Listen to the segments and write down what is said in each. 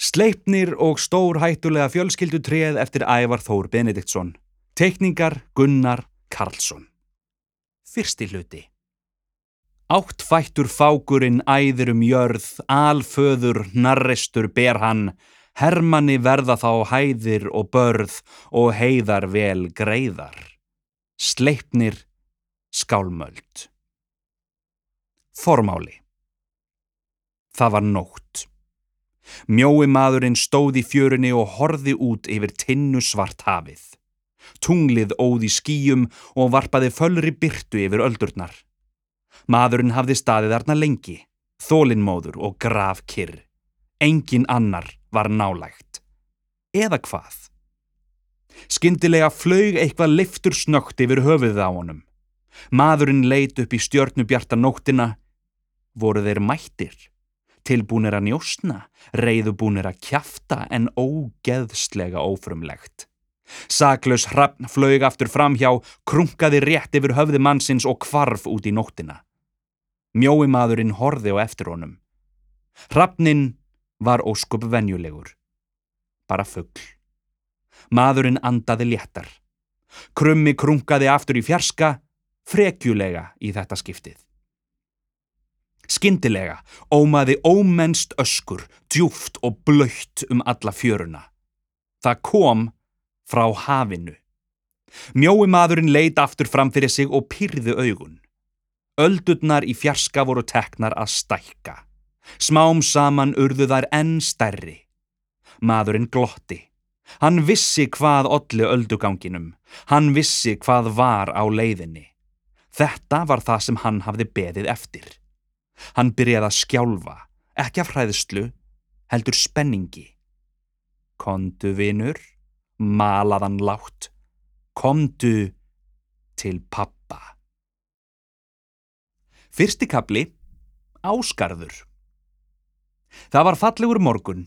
Sleipnir og stór hættulega fjölskyldutreð eftir Ævar Þór Benediktsson. Tekningar Gunnar Karlsson. Fyrsti hluti. Áttfættur fákurinn æðir um jörð, alföður, narrestur ber hann, hermanni verða þá hæðir og börð og heiðar vel greiðar. Sleipnir skálmöld. Formáli. Það var nótt. Mjói maðurinn stóð í fjörunni og horði út yfir tinnu svart hafið. Tunglið óði skýjum og varpaði fölri byrtu yfir öldurnar. Maðurinn hafði staðið þarna lengi, þólinnmóður og graf kyrr. Engin annar var nálægt. Eða hvað? Skyndilega flög eitthvað liftur snögt yfir höfuðið á honum. Maðurinn leit upp í stjörnubjarta nóttina. Voru þeir mættir? Tilbúnir að njósna, reyðubúnir að kjafta en ógeðslega ófrumlegt. Saklaus hrappn flög aftur framhjá, krunkaði rétt yfir höfði mannsins og kvarf út í nóttina. Mjói maðurinn horði á eftir honum. Hrappnin var óskup venjulegur. Bara fuggl. Maðurinn andaði léttar. Krummi krunkaði aftur í fjarska, frekjulega í þetta skiptið. Skyndilega ómaði ómennst öskur, djúft og blöytt um alla fjöruna. Það kom frá hafinu. Mjói maðurinn leit aftur fram fyrir sig og pyrði augun. Öldurnar í fjarska voru teknar að stækka. Smám saman urðu þær enn stærri. Maðurinn glotti. Hann vissi hvað olli ölduganginum. Hann vissi hvað var á leiðinni. Þetta var það sem hann hafði beðið eftir. Hann byrjaði að skjálfa, ekki af hræðslu, heldur spenningi. Kondu vinur, malaðan látt, komdu til pappa. Fyrsti kapli, Áskarður. Það var fallegur morgun.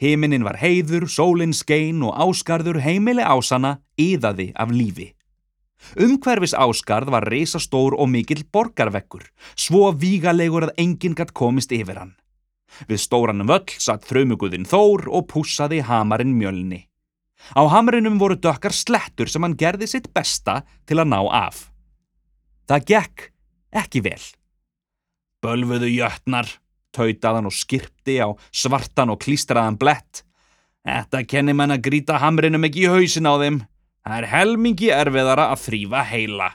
Himinin var heiður, sólinn skein og Áskarður heimili ásana yðaði af lífi. Umhverfis Áskarð var reysastór og mikill borgarvekkur, svo vígalegur að enginn gatt komist yfir hann. Við stóran völl satt þraumuguðin Þór og púsaði hamarinn mjölni. Á hamrinum voru dökkar slettur sem hann gerði sitt besta til að ná af. Það gekk ekki vel. Bölfuðu jötnar, tautaðan og skirpti á svartan og klístraðan blett. Þetta kenni menn að gríta hamrinum ekki í hausin á þeim. Það er helmingi erfiðara að þrýfa heila.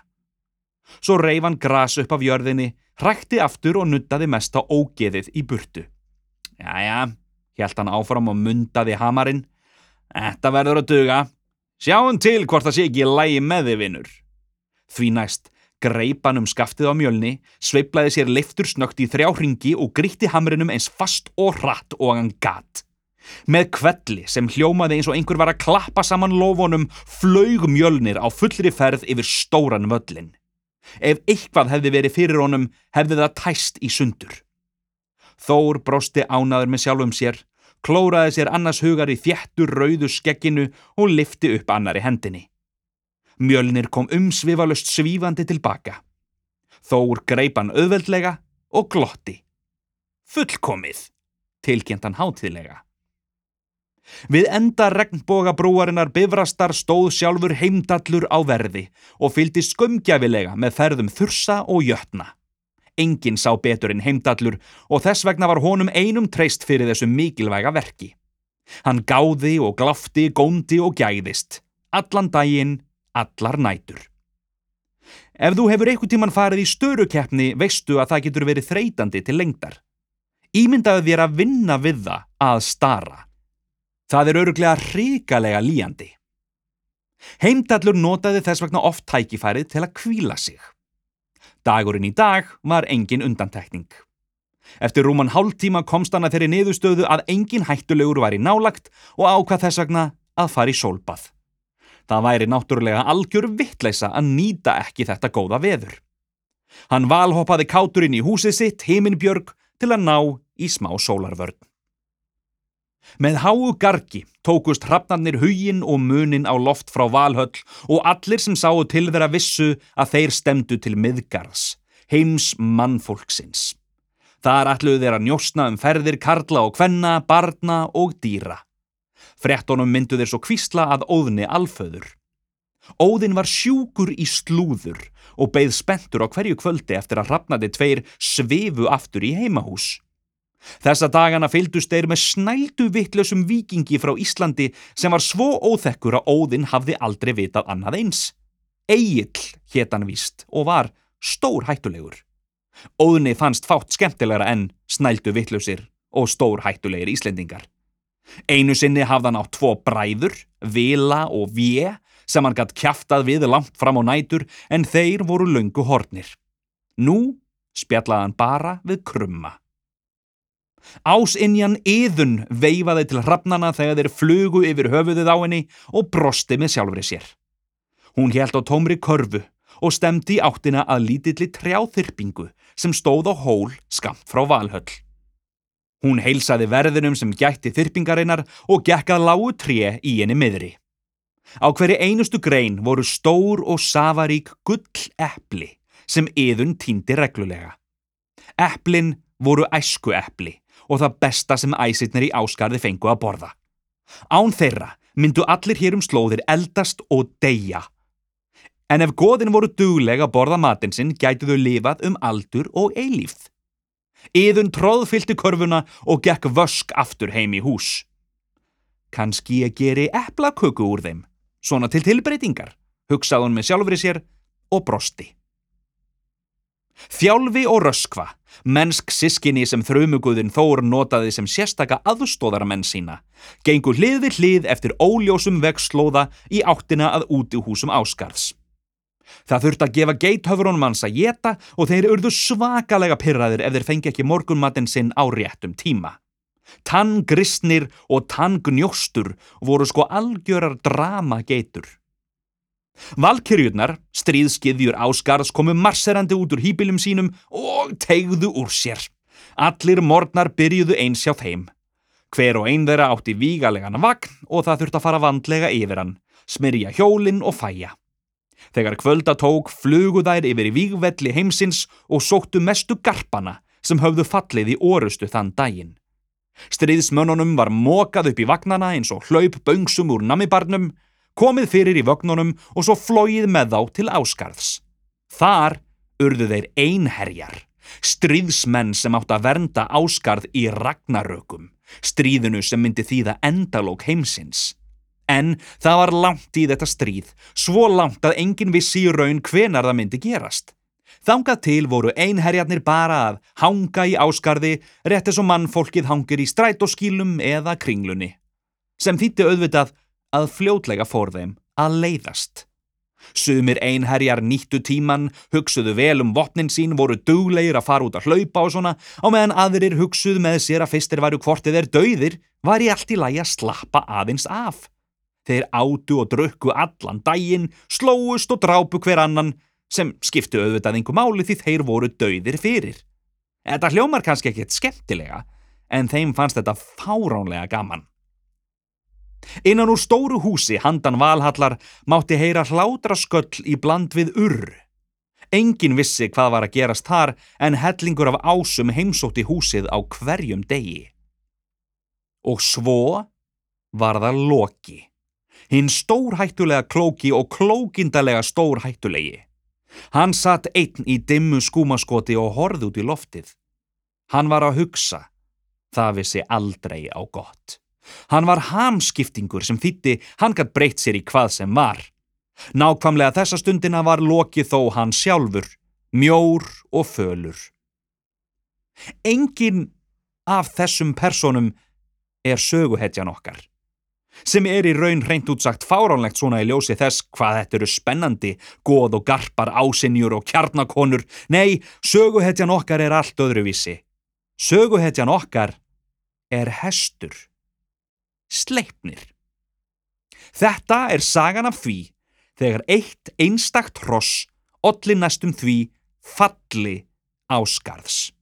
Svo reif hann gras upp af jörðinni, hrækti aftur og nuttaði mest á ógeðið í burtu. Jæja, hjælt hann áfram og mundaði hamarinn. Þetta verður að duga. Sjáum til hvort það sé ekki lægi með þið vinnur. Því næst greip hann um skaftið á mjölni, sveiplaði sér leiftur snögt í þrjá hringi og grítti hamrinum eins fast og hratt og hann gatt. Með kvelli sem hljómaði eins og einhver var að klappa saman lofunum flög mjölnir á fullri ferð yfir stóran völlin. Ef eitthvað hefði verið fyrir honum hefði það tæst í sundur. Þór brosti ánaður með sjálfum sér, klóraði sér annars hugar í þjættur rauðu skegginu og lifti upp annari hendinni. Mjölnir kom umsvifalust svífandi tilbaka. Þór greipan auðveldlega og glotti. Fullkomið, tilkjent hann hátiðlega. Við enda regnbogabrúarinnar bifrastar stóð sjálfur heimdallur á verði og fylgdi skumgjafilega með ferðum þursa og jötna. Engin sá betur en heimdallur og þess vegna var honum einum treyst fyrir þessu mikilvæga verki. Hann gáði og glafti, góndi og gæðist. Allan daginn, allar nætur. Ef þú hefur einhvern tíman farið í störukeppni veistu að það getur verið þreytandi til lengdar. Ímyndaðu þér að vinna við það að stara. Það er öruglega ríkalega líjandi. Heimdallur notaði þess vegna oft tækifærið til að kvíla sig. Dagurinn í dag var engin undantekning. Eftir rúman hálftíma komst hann að þeirri niðurstöðu að engin hættulegur var í nálagt og ákvað þess vegna að fara í sólbað. Það væri náttúrulega algjör vittleisa að nýta ekki þetta góða veður. Hann valhoppaði káturinn í húsið sitt, heiminbjörg, til að ná í smá sólarvörn. Með háu gargi tókust hrafnarnir hugin og munin á loft frá valhöll og allir sem sáu til þeirra vissu að þeir stemdu til miðgarðs, heims mannfólksins. Þar ætluðu þeir að njósna um ferðir karla og kvenna, barna og dýra. Frettonum myndu þeir svo kvísla að óðni alföður. Óðin var sjúkur í slúður og beigð spentur á hverju kvöldi eftir að hrafnandi tveir svefu aftur í heimahús. Þessa dagana fylgdust þeir með snældu vittlösum vikingi frá Íslandi sem var svo óþekkur að Óðinn hafði aldrei vitað annað eins. Egil hétt hann víst og var stór hættulegur. Óðinni fannst fátt skemmtilegra en snældu vittlösir og stór hættulegir Íslendingar. Einu sinni hafði hann á tvo bræður, Vila og Vje, sem hann gatt kjaftað við langt fram á nætur en þeir voru löngu hornir. Nú spjallaði hann bara við krumma. Ásinnjan yðun veifaði til hrafnana þegar þeir flugu yfir höfuðið á henni og brosti með sjálfri sér. Hún held á tómri körfu og stemdi í áttina að lítilli trjáþyrpingu sem stóð á hól skamt frá valhöll. Hún heilsaði verðinum sem gætti þyrpingarinnar og gekkað lágu tré í henni miðri. Á hverju einustu grein voru stór og safarík gull eppli sem yðun týndi reglulega. Epplin voru æsku eppli og það besta sem æsitnir í áskarði fengu að borða. Án þeirra myndu allir hér um slóðir eldast og deyja. En ef goðin voru duglega að borða matinn sinn gætu þau lifað um aldur og eilífð. Yðun tróðfylti körfuna og gekk vösk aftur heim í hús. Kanski ég geri eplaköku úr þeim, svona til tilbreytingar, hugsaði hún með sjálfri sér og brosti. Þjálfi og röskva, mennsk sískinni sem þrumuguðin Þór notaði sem sérstaka aðstóðaramenn sína, gengur hlið við hlið eftir óljósum vegslóða í áttina að úti húsum áskarðs. Það þurfti að gefa geithöfurunum hans að geta og þeir urðu svakalega pyrraðir ef þeir fengi ekki morgunmatinn sinn á réttum tíma. Tanngristnir og tangnjóstur voru sko algjörar drama geitur. Valkyrjurnar, stríðskiðjur áskarðs komu marserandi út úr hýpilum sínum og tegðu úr sér. Allir morgnar byrjuðu eins hjá þeim. Hver og einn þeirra átti vígalegan vagn og það þurfti að fara vandlega yfir hann, smyrja hjólinn og fæja. Þegar kvölda tók flugu þær yfir í vígvelli heimsins og sóttu mestu garpana sem höfðu fallið í orustu þann daginn. Stríðsmönnunum var mokað upp í vagnana eins og hlaup böngsum úr namibarnum komið fyrir í vögnunum og svo flóið með þá til áskarðs. Þar urðu þeir einherjar, stríðsmenn sem átt að vernda áskarð í ragnarökum, stríðinu sem myndi þýða endalók heimsins. En það var langt í þetta stríð, svo langt að enginn vissi í raun hvenar það myndi gerast. Þangað til voru einherjarnir bara að hanga í áskarði rétt eins og mannfólkið hangir í strætóskílum eða kringlunni. Sem þýtti auðvitað að fljótlega fór þeim að leiðast. Sumir einherjar nýttu tíman, hugsuðu vel um vopnin sín, voru duglegir að fara út að hlaupa og svona, á meðan aðrir hugsuðu með sér að fyrstir varu hvortið er dauðir, var í allt í lagi að slappa aðeins af. Þeir átu og drukku allan daginn, slóust og drápu hver annan, sem skiptu auðvitað einhver máli því þeir voru dauðir fyrir. Þetta hljómar kannski ekkert skemmtilega, en þeim fannst þetta fáránlega gaman. Innan úr stóru húsi handan valhallar mátti heyra hlátra sköll í bland við urr. Engin vissi hvað var að gerast þar en hellingur af ásum heimsótti húsið á hverjum degi. Og svo var það Loki. Hinn stórhættulega klóki og klókindalega stórhættulegi. Hann satt einn í dimmu skúmaskoti og horði út í loftið. Hann var að hugsa. Það vissi aldrei á gott. Hann var hamskiptingur sem þýtti hann gætt breytt sér í hvað sem var. Nákvamlega þessa stundina var lokið þó hann sjálfur, mjór og fölur. Engin af þessum personum er söguhetjan okkar, sem er í raun reynd útsagt fáránlegt svona í ljósi þess hvað þetta eru spennandi, goð og garpar, ásinjur og kjarnakonur. Nei, söguhetjan okkar er allt öðruvísi. Söguhetjan okkar er hestur sleipnir. Þetta er sagan af því þegar eitt einstakt hross olli næstum því falli áskarðs.